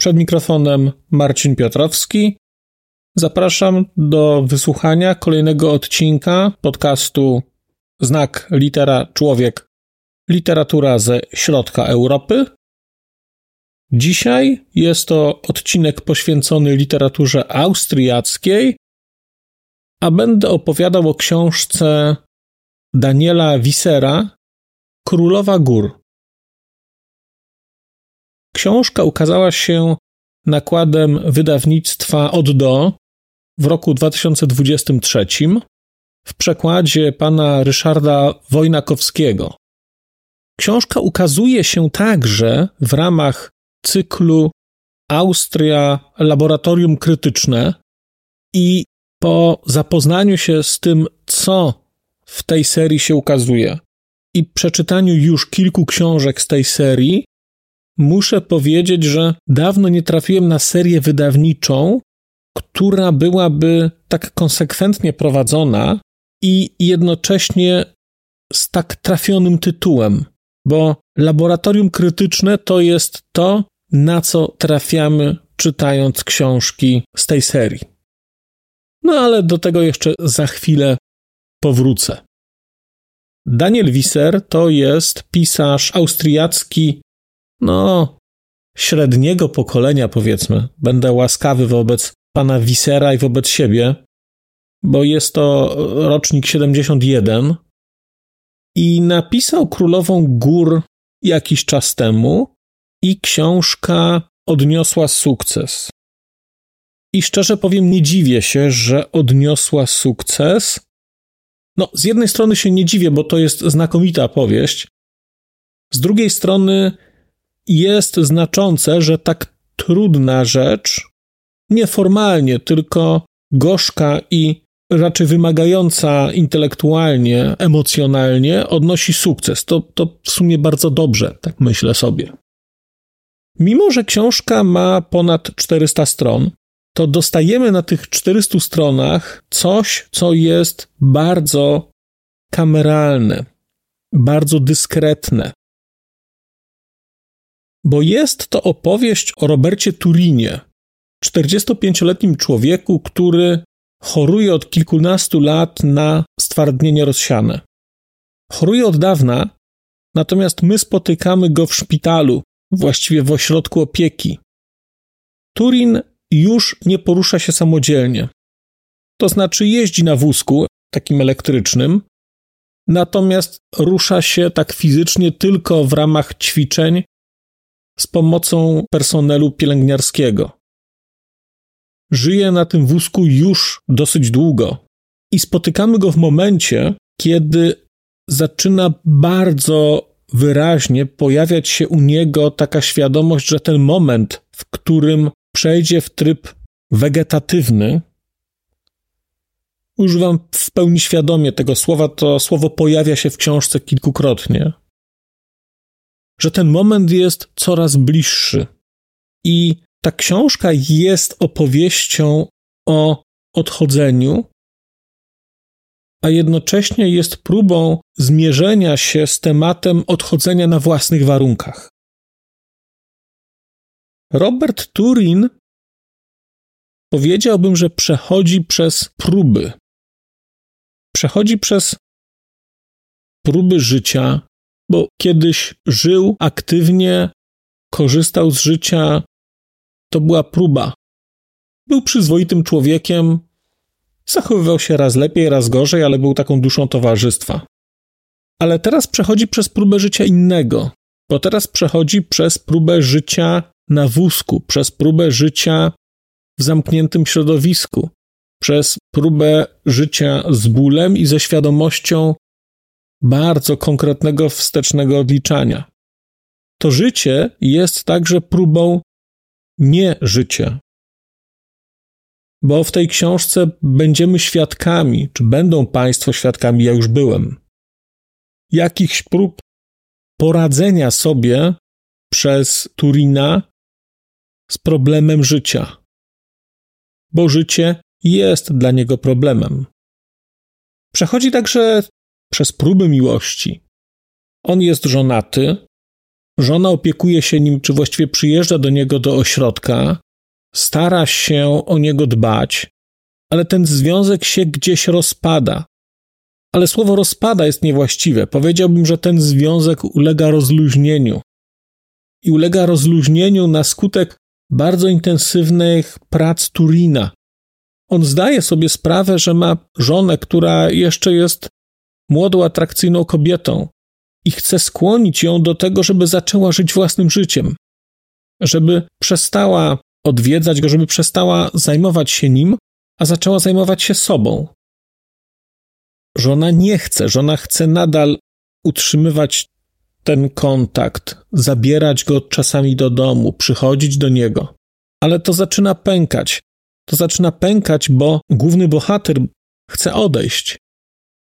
Przed mikrofonem Marcin Piotrowski. Zapraszam do wysłuchania kolejnego odcinka podcastu Znak litera człowiek literatura ze środka Europy. Dzisiaj jest to odcinek poświęcony literaturze austriackiej, a będę opowiadał o książce Daniela Wisera Królowa Gór. Książka ukazała się nakładem wydawnictwa Od do w roku 2023 w przekładzie pana Ryszarda Wojnakowskiego. Książka ukazuje się także w ramach cyklu Austria Laboratorium Krytyczne i po zapoznaniu się z tym, co w tej serii się ukazuje i przeczytaniu już kilku książek z tej serii, muszę powiedzieć, że dawno nie trafiłem na serię wydawniczą, która byłaby tak konsekwentnie prowadzona i jednocześnie z tak trafionym tytułem, bo laboratorium krytyczne to jest to, na co trafiamy czytając książki z tej serii. No ale do tego jeszcze za chwilę powrócę. Daniel Wisser to jest pisarz austriacki, no, średniego pokolenia, powiedzmy. Będę łaskawy wobec pana Wissera i wobec siebie, bo jest to rocznik 71 i napisał Królową Gór jakiś czas temu i książka odniosła sukces. I szczerze powiem, nie dziwię się, że odniosła sukces. No, z jednej strony się nie dziwię, bo to jest znakomita powieść. Z drugiej strony jest znaczące, że tak trudna rzecz, nieformalnie, tylko gorzka i raczej wymagająca intelektualnie, emocjonalnie, odnosi sukces. To, to w sumie bardzo dobrze, tak myślę sobie. Mimo, że książka ma ponad 400 stron, to dostajemy na tych 400 stronach coś, co jest bardzo kameralne, bardzo dyskretne. Bo jest to opowieść o Robercie Turinie, 45-letnim człowieku, który choruje od kilkunastu lat na stwardnienie rozsiane. Choruje od dawna, natomiast my spotykamy go w szpitalu, właściwie w ośrodku opieki. Turin już nie porusza się samodzielnie. To znaczy jeździ na wózku, takim elektrycznym, natomiast rusza się tak fizycznie tylko w ramach ćwiczeń z pomocą personelu pielęgniarskiego. Żyje na tym wózku już dosyć długo i spotykamy go w momencie, kiedy zaczyna bardzo wyraźnie pojawiać się u niego taka świadomość, że ten moment, w którym przejdzie w tryb wegetatywny, używam w pełni świadomie tego słowa, to słowo pojawia się w książce kilkukrotnie, że ten moment jest coraz bliższy. I ta książka jest opowieścią o odchodzeniu, a jednocześnie jest próbą zmierzenia się z tematem odchodzenia na własnych warunkach. Robert Turin powiedziałbym, że przechodzi przez próby. Przechodzi przez próby życia, bo kiedyś żył aktywnie, korzystał z życia. To była próba. Był przyzwoitym człowiekiem, zachowywał się raz lepiej, raz gorzej, ale był taką duszą towarzystwa. Ale teraz przechodzi przez próbę życia innego, bo teraz przechodzi przez próbę życia na wózku, przez próbę życia w zamkniętym środowisku, przez próbę życia z bólem i ze świadomością bardzo konkretnego wstecznego odliczania. To życie jest także próbą nie życie. Bo w tej książce będziemy świadkami, czy będą Państwo świadkami, ja już byłem, jakichś prób poradzenia sobie przez Turina z problemem życia. Bo życie jest dla niego problemem. Przechodzi także przez próby miłości. On jest żonaty, żona opiekuje się nim, czy właściwie przyjeżdża do niego do ośrodka, stara się o niego dbać, ale ten związek się gdzieś rozpada. Ale słowo rozpada jest niewłaściwe. Powiedziałbym, że ten związek ulega rozluźnieniu. I ulega rozluźnieniu na skutek bardzo intensywnych prac Turina. On zdaje sobie sprawę, że ma żonę, która jeszcze jest młodą, atrakcyjną kobietą i chce skłonić ją do tego, żeby zaczęła żyć własnym życiem, żeby przestała odwiedzać go, żeby przestała zajmować się nim, a zaczęła zajmować się sobą. Żona nie chce, żona chce nadal utrzymywać ten kontakt, zabierać go czasami do domu, przychodzić do niego. Ale to zaczyna pękać. To zaczyna pękać, bo główny bohater chce odejść.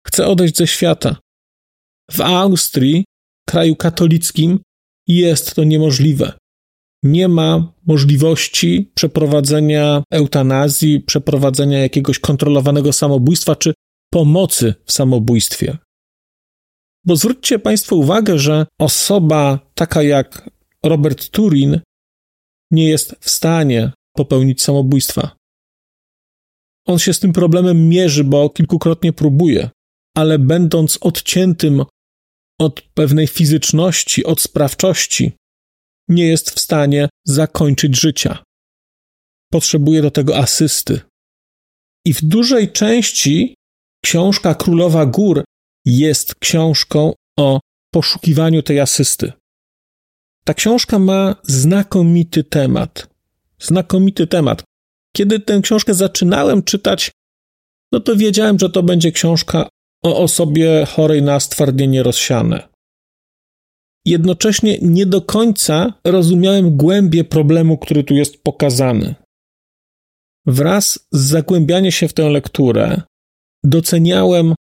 Chce odejść ze świata. W Austrii, kraju katolickim, jest to niemożliwe. Nie ma możliwości przeprowadzenia eutanazji, przeprowadzenia jakiegoś kontrolowanego samobójstwa czy pomocy w samobójstwie. Bo zwróćcie Państwo uwagę, że osoba taka jak Robert Turin nie jest w stanie popełnić samobójstwa. On się z tym problemem mierzy, bo kilkukrotnie próbuje, ale będąc odciętym od pewnej fizyczności, od sprawczości, nie jest w stanie zakończyć życia. Potrzebuje do tego asysty. I w dużej części książka Królowa Gór jest książką o poszukiwaniu tej asysty. Ta książka ma znakomity temat. Znakomity temat. Kiedy tę książkę zaczynałem czytać, no to wiedziałem, że to będzie książka o osobie chorej na stwardnienie rozsiane. Jednocześnie nie do końca rozumiałem głębię problemu, który tu jest pokazany. Wraz z zagłębianiem się w tę lekturę doceniałem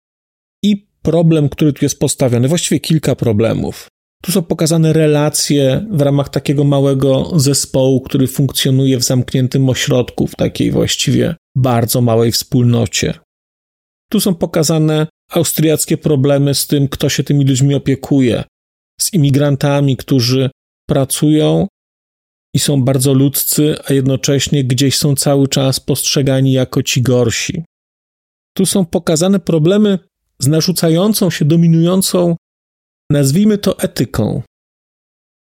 i problem, który tu jest postawiony, właściwie kilka problemów. Tu są pokazane relacje w ramach takiego małego zespołu, który funkcjonuje w zamkniętym ośrodku, w takiej właściwie bardzo małej wspólnocie. Tu są pokazane austriackie problemy z tym, kto się tymi ludźmi opiekuje, z imigrantami, którzy pracują i są bardzo ludzcy, a jednocześnie gdzieś są cały czas postrzegani jako ci gorsi. Tu są pokazane problemy z narzucającą się, dominującą, nazwijmy to etyką.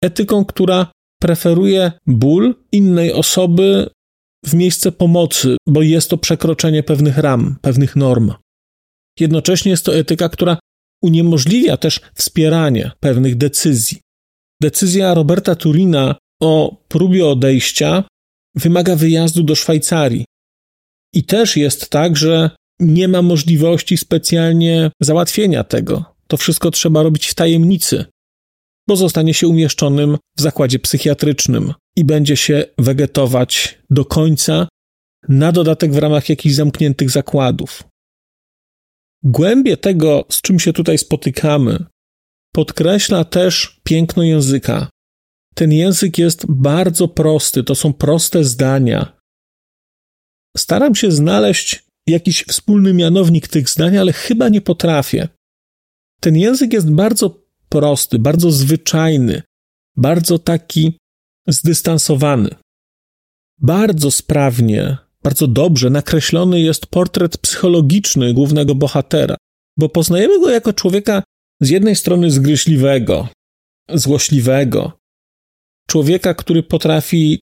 Etyką, która preferuje ból innej osoby w miejsce pomocy, bo jest to przekroczenie pewnych ram, pewnych norm. Jednocześnie jest to etyka, która uniemożliwia też wspieranie pewnych decyzji. Decyzja Roberta Turina o próbie odejścia wymaga wyjazdu do Szwajcarii. I też jest tak, że nie ma możliwości specjalnie załatwienia tego. To wszystko trzeba robić w tajemnicy, bo zostanie się umieszczonym w zakładzie psychiatrycznym i będzie się wegetować do końca, na dodatek w ramach jakichś zamkniętych zakładów. Głębie tego, z czym się tutaj spotykamy, podkreśla też piękno języka. Ten język jest bardzo prosty, to są proste zdania. Staram się znaleźć jakiś wspólny mianownik tych zdań, ale chyba nie potrafię. Ten język jest bardzo prosty, bardzo zwyczajny, bardzo taki zdystansowany. Bardzo sprawnie, bardzo dobrze nakreślony jest portret psychologiczny głównego bohatera, bo poznajemy go jako człowieka z jednej strony zgryźliwego, złośliwego, człowieka, który potrafi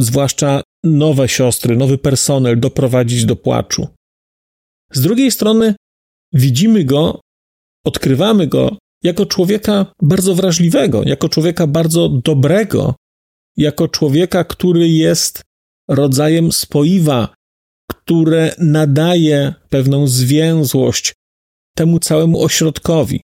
zwłaszcza nowe siostry, nowy personel doprowadzić do płaczu. Z drugiej strony widzimy go, odkrywamy go jako człowieka bardzo wrażliwego, jako człowieka bardzo dobrego, jako człowieka, który jest rodzajem spoiwa, które nadaje pewną zwięzłość temu całemu ośrodkowi.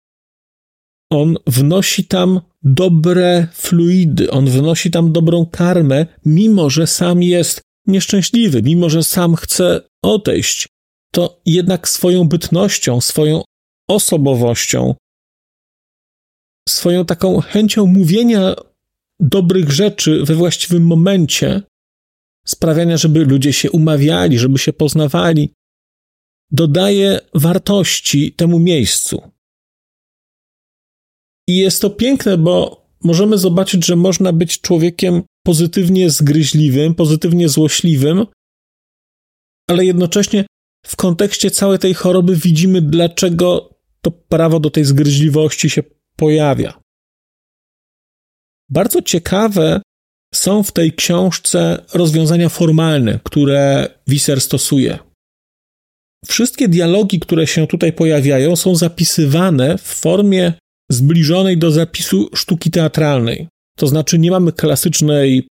On wnosi tam dobre fluidy, on wnosi tam dobrą karmę, mimo że sam jest nieszczęśliwy, mimo że sam chce odejść, to jednak swoją bytnością, swoją osobowością, swoją taką chęcią mówienia dobrych rzeczy we właściwym momencie, sprawiania, żeby ludzie się umawiali, żeby się poznawali, dodaje wartości temu miejscu. I jest to piękne, bo możemy zobaczyć, że można być człowiekiem pozytywnie zgryźliwym, pozytywnie złośliwym, ale jednocześnie w kontekście całej tej choroby widzimy, dlaczego to prawo do tej zgryźliwości się pojawia. Bardzo ciekawe są w tej książce rozwiązania formalne, które Wiser stosuje. Wszystkie dialogi, które się tutaj pojawiają, są zapisywane w formie zbliżonej do zapisu sztuki teatralnej. To znaczy, nie mamy klasycznej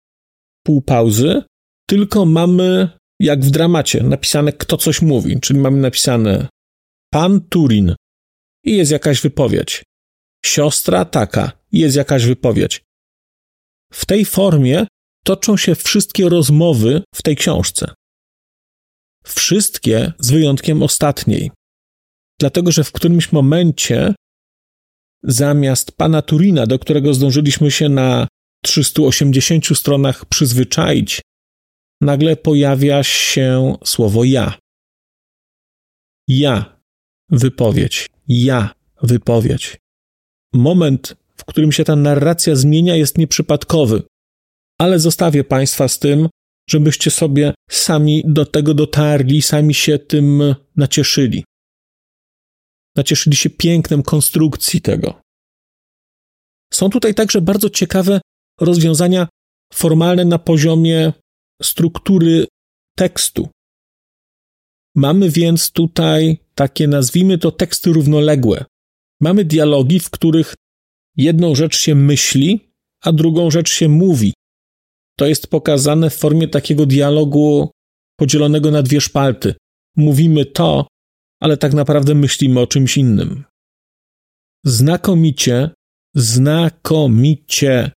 półpauzy, tylko mamy, jak w dramacie, napisane kto coś mówi, czyli mamy napisane pan Turin i jest jakaś wypowiedź. Siostra taka, jest jakaś wypowiedź. W tej formie toczą się wszystkie rozmowy w tej książce. Wszystkie z wyjątkiem ostatniej. Dlatego, że w którymś momencie zamiast pana Turina, do którego zdążyliśmy się na 380 stronach przyzwyczaić, nagle pojawia się słowo ja. Ja, wypowiedź, ja, wypowiedź. Moment, w którym się ta narracja zmienia, jest nieprzypadkowy, ale zostawię Państwa z tym, żebyście sobie sami do tego dotarli, sami się tym nacieszyli. Nacieszyli się pięknem konstrukcji tego. Są tutaj także bardzo ciekawe rozwiązania formalne na poziomie struktury tekstu. Mamy więc tutaj takie, nazwijmy to, teksty równoległe. Mamy dialogi, w których jedną rzecz się myśli, a drugą rzecz się mówi. To jest pokazane w formie takiego dialogu podzielonego na dwie szpalty. Mówimy to, ale tak naprawdę myślimy o czymś innym. Znakomicie, znakomicie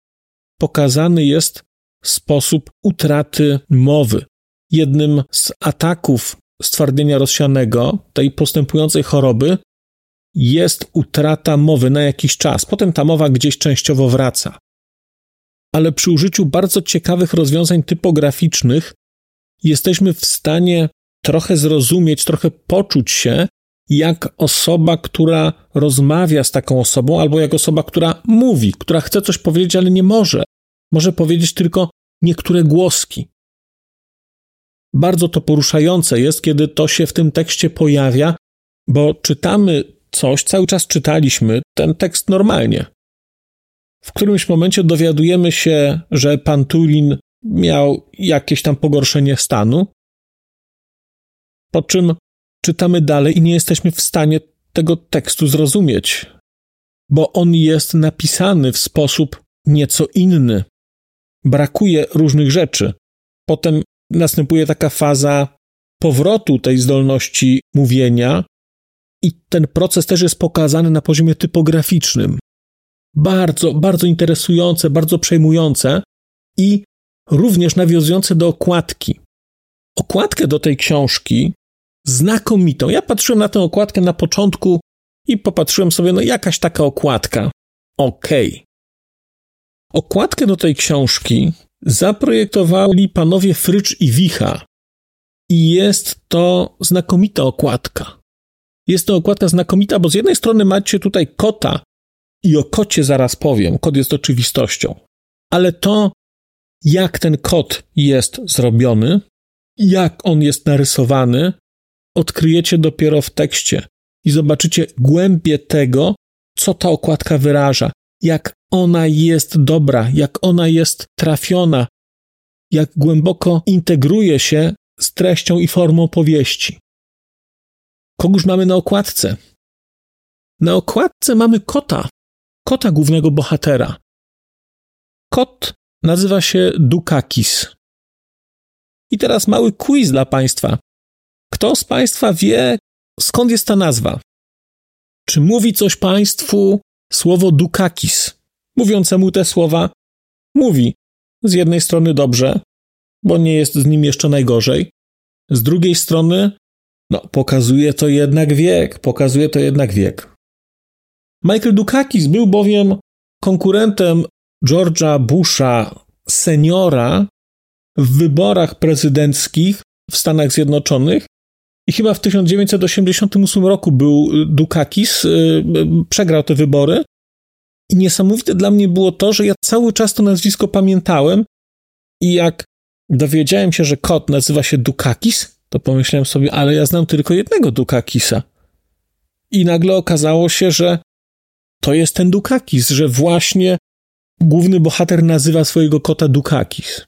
pokazany jest sposób utraty mowy. Jednym z ataków stwardnienia rozsianego, tej postępującej choroby, jest utrata mowy na jakiś czas. Potem ta mowa gdzieś częściowo wraca. Ale przy użyciu bardzo ciekawych rozwiązań typograficznych jesteśmy w stanie trochę zrozumieć, trochę poczuć się jak osoba, która rozmawia z taką osobą, albo jak osoba, która mówi, która chce coś powiedzieć, ale nie może. Może powiedzieć tylko niektóre głoski. Bardzo to poruszające jest, kiedy to się w tym tekście pojawia, bo czytamy coś, cały czas czytaliśmy ten tekst normalnie. W którymś momencie dowiadujemy się, że pan Turin miał jakieś tam pogorszenie stanu, po czym czytamy dalej i nie jesteśmy w stanie tego tekstu zrozumieć, bo on jest napisany w sposób nieco inny. Brakuje różnych rzeczy. Potem następuje taka faza powrotu tej zdolności mówienia, i ten proces też jest pokazany na poziomie typograficznym. Bardzo, bardzo interesujące, bardzo przejmujące i również nawiązujące do okładki. Okładkę do tej książki znakomitą. Ja patrzyłem na tę okładkę na początku i popatrzyłem sobie, no jakaś taka okładka. Okej. Okay. Okładkę do tej książki zaprojektowali panowie Frycz i Wicha. I jest to znakomita okładka. Jest to okładka znakomita, bo z jednej strony macie tutaj kota i o kocie zaraz powiem. Kot jest oczywistością. Ale to, jak ten kot jest zrobiony, jak on jest narysowany, odkryjecie dopiero w tekście i zobaczycie głębię tego, co ta okładka wyraża, jak ona jest dobra, jak ona jest trafiona, jak głęboko integruje się z treścią i formą powieści. Kogóż mamy na okładce? Na okładce mamy kota, kota głównego bohatera. Kot nazywa się Dukakis. I teraz mały quiz dla Państwa. Kto z Państwa wie, skąd jest ta nazwa? Czy mówi coś Państwu słowo Dukakis? mówiącemu te słowa, mówi z jednej strony dobrze, bo nie jest z nim jeszcze najgorzej, z drugiej strony, no, pokazuje to jednak wiek, pokazuje to jednak wiek. Michael Dukakis był bowiem konkurentem George'a Busha seniora w wyborach prezydenckich w Stanach Zjednoczonych i chyba w 1988 roku był Dukakis, y, y, przegrał te wybory. I niesamowite dla mnie było to, że ja cały czas to nazwisko pamiętałem i jak dowiedziałem się, że kot nazywa się Dukakis, to pomyślałem sobie, ale ja znam tylko jednego Dukakisa. I nagle okazało się, że to jest ten Dukakis, że właśnie główny bohater nazywa swojego kota Dukakis.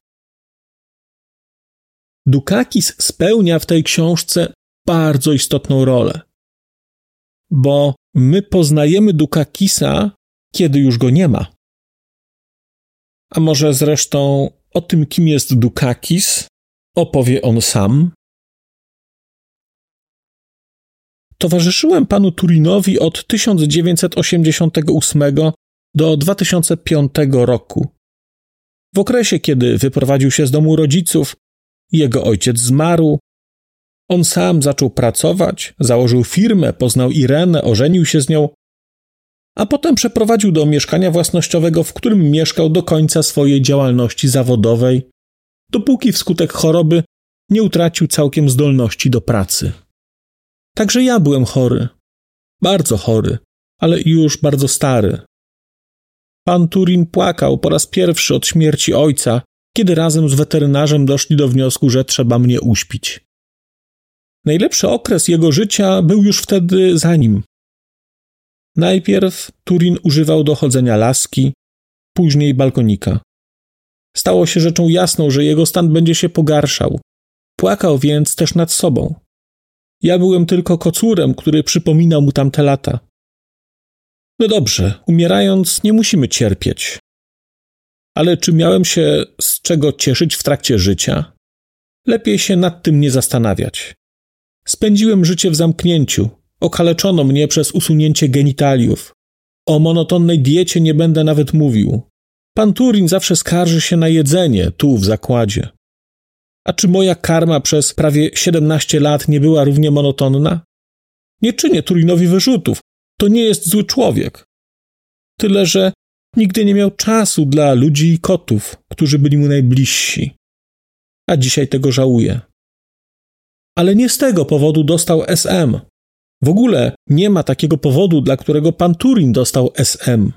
Dukakis spełnia w tej książce bardzo istotną rolę, bo my poznajemy Dukakisa, kiedy już go nie ma. A może zresztą o tym, kim jest Dukakis, opowie on sam? Towarzyszyłem panu Turinowi od 1988 do 2005 roku. W okresie, kiedy wyprowadził się z domu rodziców, jego ojciec zmarł, on sam zaczął pracować, założył firmę, poznał Irenę, ożenił się z nią, a potem przeprowadził do mieszkania własnościowego, w którym mieszkał do końca swojej działalności zawodowej, dopóki wskutek choroby nie utracił całkiem zdolności do pracy. Także ja byłem chory, bardzo chory, ale już bardzo stary. Pan Turin płakał po raz pierwszy od śmierci ojca, kiedy razem z weterynarzem doszli do wniosku, że trzeba mnie uśpić. Najlepszy okres jego życia był już wtedy za nim. Najpierw Turin używał do chodzenia laski, później balkonika. Stało się rzeczą jasną, że jego stan będzie się pogarszał. Płakał więc też nad sobą. Ja byłem tylko kocurem, który przypominał mu tamte lata. No dobrze, umierając nie musimy cierpieć. Ale czy miałem się z czego cieszyć w trakcie życia? Lepiej się nad tym nie zastanawiać. Spędziłem życie w zamknięciu. Okaleczono mnie przez usunięcie genitaliów. O monotonnej diecie nie będę nawet mówił. Pan Turin zawsze skarży się na jedzenie tu w zakładzie. A czy moja karma przez prawie 17 lat nie była równie monotonna? Nie czynię Turinowi wyrzutów. To nie jest zły człowiek. Tyle, że nigdy nie miał czasu dla ludzi i kotów, którzy byli mu najbliżsi. A dzisiaj tego żałuję. Ale nie z tego powodu dostał SM. W ogóle nie ma takiego powodu, dla którego pan Turin dostał SM.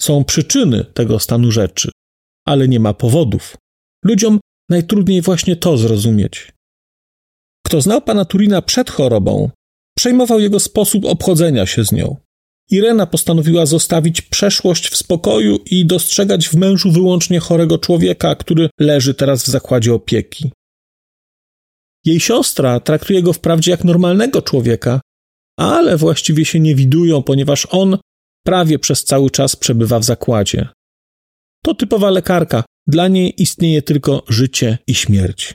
Są przyczyny tego stanu rzeczy, ale nie ma powodów. Ludziom najtrudniej właśnie to zrozumieć. Kto znał pana Turina przed chorobą, przejmował jego sposób obchodzenia się z nią. Irena postanowiła zostawić przeszłość w spokoju i dostrzegać w mężu wyłącznie chorego człowieka, który leży teraz w zakładzie opieki. Jej siostra traktuje go wprawdzie jak normalnego człowieka, ale właściwie się nie widują, ponieważ on prawie przez cały czas przebywa w zakładzie. To typowa lekarka, dla niej istnieje tylko życie i śmierć.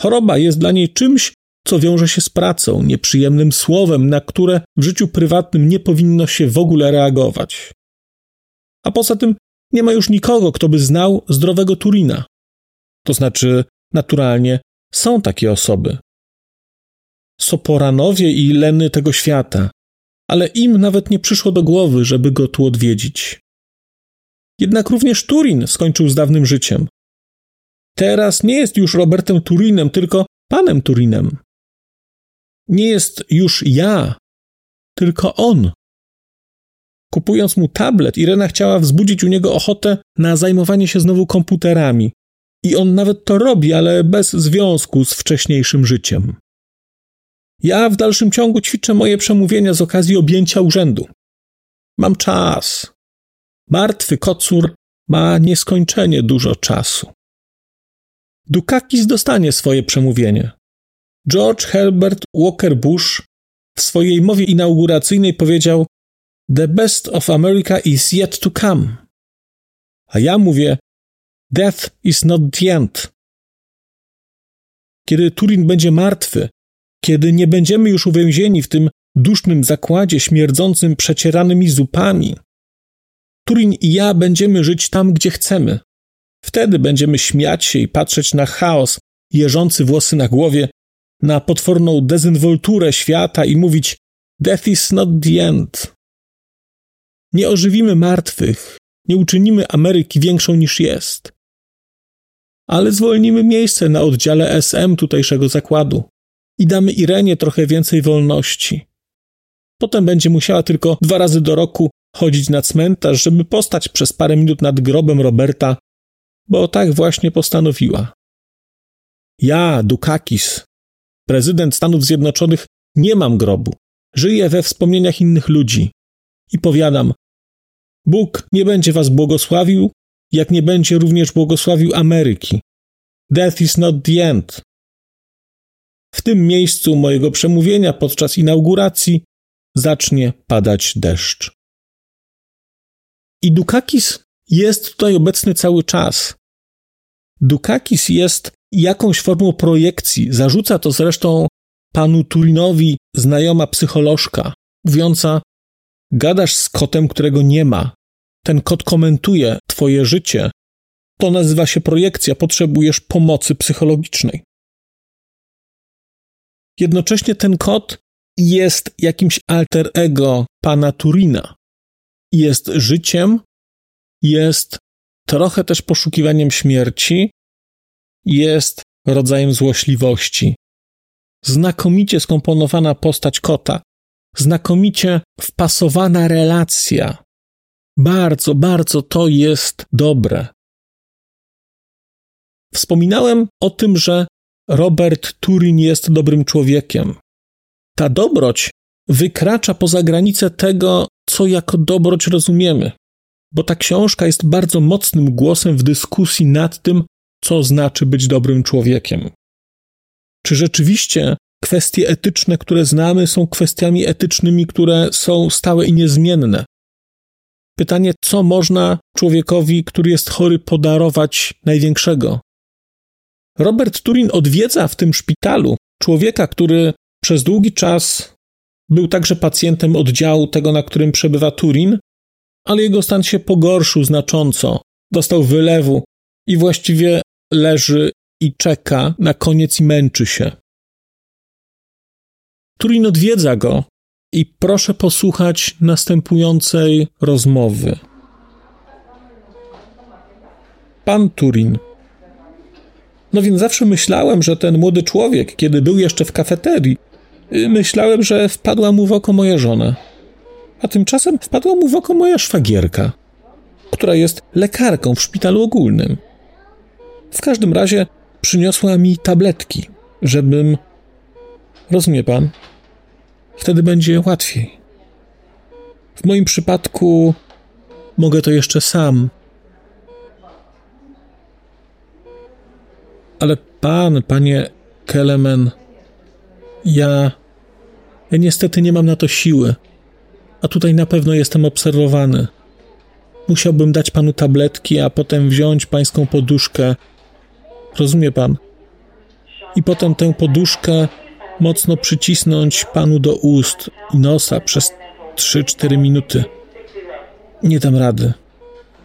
Choroba jest dla niej czymś, co wiąże się z pracą, nieprzyjemnym słowem, na które w życiu prywatnym nie powinno się w ogóle reagować. A poza tym nie ma już nikogo, kto by znał zdrowego Turina. To znaczy, naturalnie, są takie osoby. Soporanowie i Leny tego świata, ale im nawet nie przyszło do głowy, żeby go tu odwiedzić. Jednak również Turin skończył z dawnym życiem. Teraz nie jest już Robertem Turinem, tylko panem Turinem. Nie jest już ja, tylko on. Kupując mu tablet, Irena chciała wzbudzić u niego ochotę na zajmowanie się znowu komputerami. I on nawet to robi, ale bez związku z wcześniejszym życiem. Ja w dalszym ciągu ćwiczę moje przemówienia z okazji objęcia urzędu. Mam czas. Martwy kocur ma nieskończenie dużo czasu. Dukakis dostanie swoje przemówienie. George Herbert Walker Bush w swojej mowie inauguracyjnej powiedział: The best of America is yet to come. A ja mówię: Death is not the end. Kiedy Turin będzie martwy, kiedy nie będziemy już uwięzieni w tym dusznym zakładzie śmierdzącym przecieranymi zupami, Turin i ja będziemy żyć tam, gdzie chcemy. Wtedy będziemy śmiać się i patrzeć na chaos, jeżący włosy na głowie, na potworną dezynwolturę świata i mówić: Death is not the end. Nie ożywimy martwych, nie uczynimy Ameryki większą niż jest. Ale zwolnimy miejsce na oddziale SM tutejszego zakładu i damy Irenie trochę więcej wolności. Potem będzie musiała tylko dwa razy do roku chodzić na cmentarz, żeby postać przez parę minut nad grobem Roberta, bo tak właśnie postanowiła. Ja, Dukakis, prezydent Stanów Zjednoczonych, nie mam grobu. Żyję we wspomnieniach innych ludzi. I powiadam, Bóg nie będzie was błogosławił, jak nie będzie również błogosławił Ameryki. Death is not the end. W tym miejscu mojego przemówienia podczas inauguracji zacznie padać deszcz. I Dukakis jest tutaj obecny cały czas. Dukakis jest jakąś formą projekcji. Zarzuca to zresztą panu Turinowi znajoma psycholożka, mówiąca: Gadasz z kotem, którego nie ma. Ten kot komentuje twoje życie. To nazywa się projekcja, potrzebujesz pomocy psychologicznej. Jednocześnie ten kot jest jakimś alter ego pana Turina. Jest życiem, jest trochę też poszukiwaniem śmierci, jest rodzajem złośliwości. Znakomicie skomponowana postać kota, znakomicie wpasowana relacja. Bardzo, bardzo to jest dobre. Wspominałem o tym, że Robert Turin jest dobrym człowiekiem. Ta dobroć wykracza poza granice tego, co jako dobroć rozumiemy, bo ta książka jest bardzo mocnym głosem w dyskusji nad tym, co znaczy być dobrym człowiekiem. Czy rzeczywiście kwestie etyczne, które znamy, są kwestiami etycznymi, które są stałe i niezmienne? Pytanie, co można człowiekowi, który jest chory, podarować największego? Robert Turin odwiedza w tym szpitalu człowieka, który przez długi czas był także pacjentem oddziału tego, na którym przebywa Turin, ale jego stan się pogorszył znacząco. Dostał wylewu i właściwie leży i czeka na koniec i męczy się. Turin odwiedza go i proszę posłuchać następującej rozmowy. Pan Turin. No więc zawsze myślałem, że ten młody człowiek, kiedy był jeszcze w kafeterii, myślałem, że wpadła mu w oko moja żona. A tymczasem wpadła mu w oko moja szwagierka, która jest lekarką w szpitalu ogólnym. W każdym razie przyniosła mi tabletki, żebym. Rozumie pan? Wtedy będzie łatwiej. W moim przypadku mogę to jeszcze sam. Ale pan, panie Kelemen, ja. Ja niestety nie mam na to siły. A tutaj na pewno jestem obserwowany. Musiałbym dać panu tabletki, a potem wziąć pańską poduszkę Rozumie pan? I potem tę poduszkę mocno przycisnąć panu do ust i nosa przez 3-4 minuty. Nie dam rady.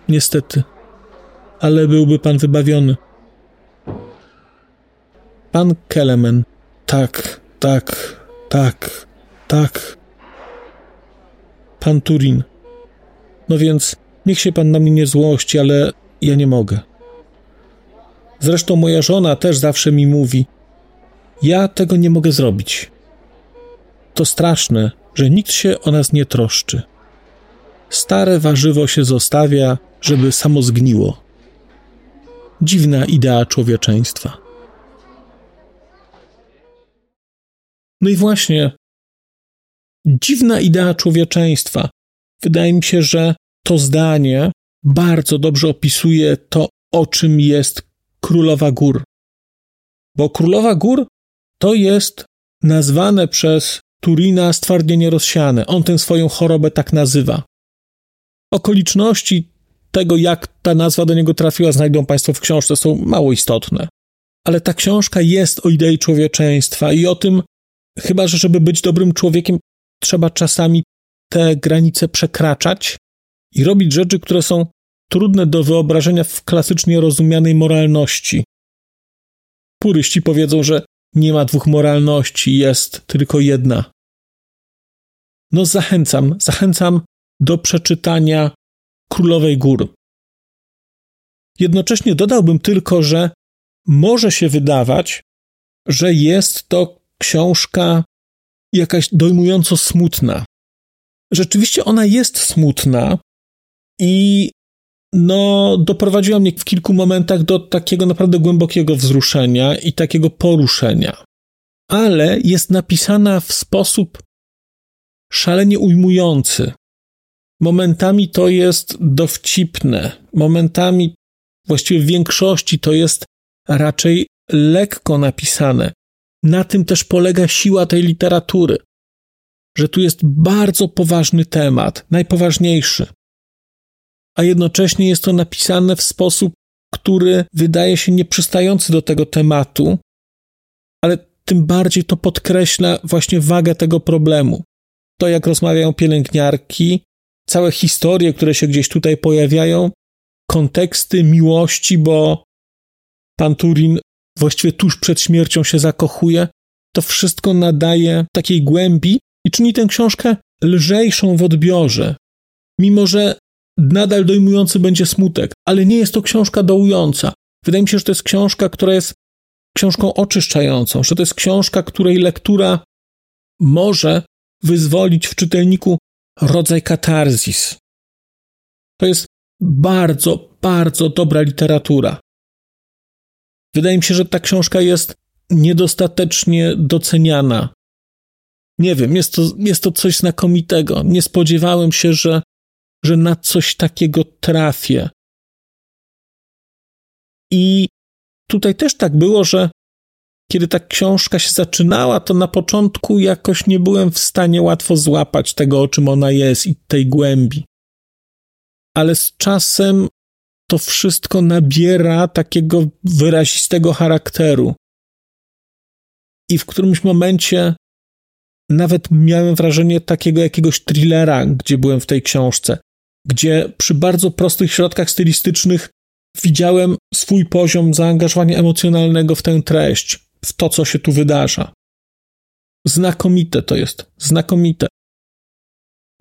Niestety. Ale byłby pan wybawiony. Pan Kelemen. Tak, tak, tak, tak. Pan Turin. No więc niech się pan na mnie nie złości, ale ja nie mogę. Zresztą moja żona też zawsze mi mówi: Ja tego nie mogę zrobić. To straszne, że nikt się o nas nie troszczy. Stare warzywo się zostawia, żeby samo zgniło. Dziwna idea człowieczeństwa. No i właśnie, dziwna idea człowieczeństwa. Wydaje mi się, że to zdanie bardzo dobrze opisuje to, o czym jest Królowa Gór. Bo Królowa Gór to jest nazwane przez Turina stwardnienie rozsiane. On tę swoją chorobę tak nazywa. Okoliczności tego, jak ta nazwa do niego trafiła, znajdą Państwo w książce, są mało istotne. Ale ta książka jest o idei człowieczeństwa i o tym, chyba że żeby być dobrym człowiekiem, trzeba czasami te granice przekraczać i robić rzeczy, które są trudne do wyobrażenia w klasycznie rozumianej moralności. Puryści powiedzą, że nie ma dwóch moralności, jest tylko jedna. No, zachęcam, zachęcam do przeczytania Królowej Gór. Jednocześnie dodałbym tylko, że może się wydawać, że jest to książka jakaś dojmująco smutna. Rzeczywiście ona jest smutna i no, doprowadziła mnie w kilku momentach do takiego naprawdę głębokiego wzruszenia i takiego poruszenia. Ale jest napisana w sposób szalenie ujmujący. Momentami to jest dowcipne, momentami, właściwie w większości to jest raczej lekko napisane. Na tym też polega siła tej literatury, że tu jest bardzo poważny temat, najpoważniejszy, a jednocześnie jest to napisane w sposób, który wydaje się nieprzystający do tego tematu, ale tym bardziej to podkreśla właśnie wagę tego problemu. To, jak rozmawiają pielęgniarki, całe historie, które się gdzieś tutaj pojawiają, konteksty miłości, bo pan Turin właściwie tuż przed śmiercią się zakochuje, to wszystko nadaje takiej głębi i czyni tę książkę lżejszą w odbiorze. Mimo, że nadal dojmujący będzie smutek, ale nie jest to książka dołująca. Wydaje mi się, że to jest książka, która jest książką oczyszczającą, że to jest książka, której lektura może wyzwolić w czytelniku rodzaj katarzis. To jest bardzo, bardzo dobra literatura. Wydaje mi się, że ta książka jest niedostatecznie doceniana. Nie wiem, jest to, jest to coś znakomitego. Nie spodziewałem się, że, że na coś takiego trafię. I tutaj też tak było, że kiedy ta książka się zaczynała, to na początku jakoś nie byłem w stanie łatwo złapać tego, o czym ona jest i tej głębi. Ale z czasem to wszystko nabiera takiego wyrazistego charakteru. I w którymś momencie nawet miałem wrażenie takiego jakiegoś thrillera, gdzie byłem w tej książce, gdzie przy bardzo prostych środkach stylistycznych widziałem swój poziom zaangażowania emocjonalnego w tę treść, w to, co się tu wydarza. Znakomite to jest, znakomite.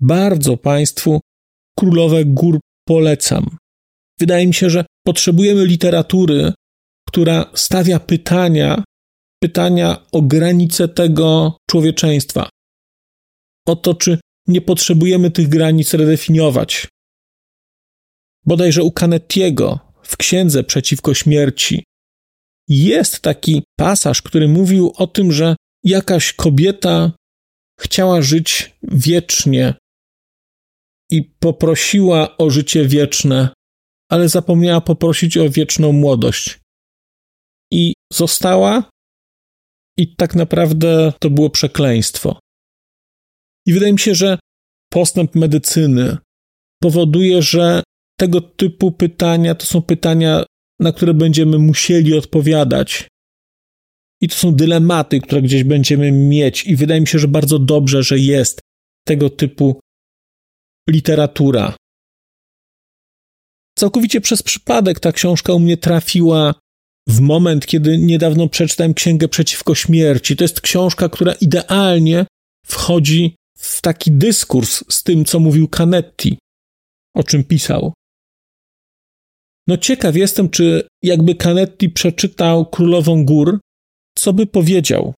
Bardzo Państwu Królowe Gór polecam. Wydaje mi się, że potrzebujemy literatury, która stawia pytania, pytania o granice tego człowieczeństwa. O to, czy nie potrzebujemy tych granic redefiniować. Bodajże u Canettiego w księdze przeciwko śmierci jest taki pasaż, który mówił o tym, że jakaś kobieta chciała żyć wiecznie i poprosiła o życie wieczne, ale zapomniała poprosić o wieczną młodość. I została, i tak naprawdę to było przekleństwo. I wydaje mi się, że postęp medycyny powoduje, że tego typu pytania to są pytania, na które będziemy musieli odpowiadać. I to są dylematy, które gdzieś będziemy mieć, i wydaje mi się, że bardzo dobrze, że jest tego typu literatura. Całkowicie przez przypadek ta książka u mnie trafiła w moment, kiedy niedawno przeczytałem Księgę Przeciwko Śmierci. To jest książka, która idealnie wchodzi w taki dyskurs z tym, co mówił Canetti, o czym pisał. No ciekaw jestem, czy jakby Canetti przeczytał Królową Gór, co by powiedział?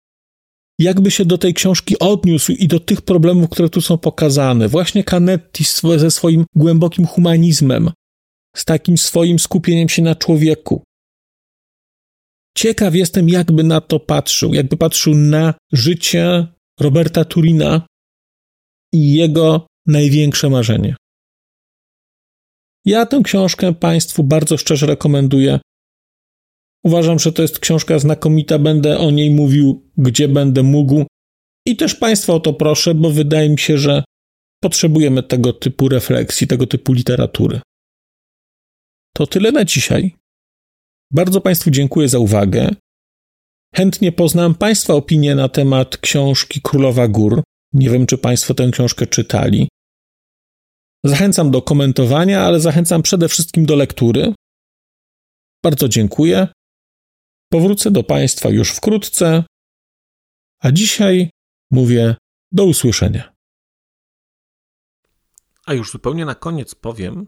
Jakby się do tej książki odniósł i do tych problemów, które tu są pokazane. Właśnie Canetti ze swoim głębokim humanizmem, z takim swoim skupieniem się na człowieku. Ciekaw jestem, jakby na to patrzył, jakby patrzył na życie Roberta Turina i jego największe marzenie. Ja tę książkę Państwu bardzo szczerze rekomenduję. Uważam, że to jest książka znakomita, będę o niej mówił, gdzie będę mógł. I też Państwa o to proszę, bo wydaje mi się, że potrzebujemy tego typu refleksji, tego typu literatury. To tyle na dzisiaj. Bardzo Państwu dziękuję za uwagę. Chętnie poznam Państwa opinie na temat książki Królowa Gór. Nie wiem, czy Państwo tę książkę czytali. Zachęcam do komentowania, ale zachęcam przede wszystkim do lektury. Bardzo dziękuję. Powrócę do Państwa już wkrótce. A dzisiaj mówię do usłyszenia. A już zupełnie na koniec powiem,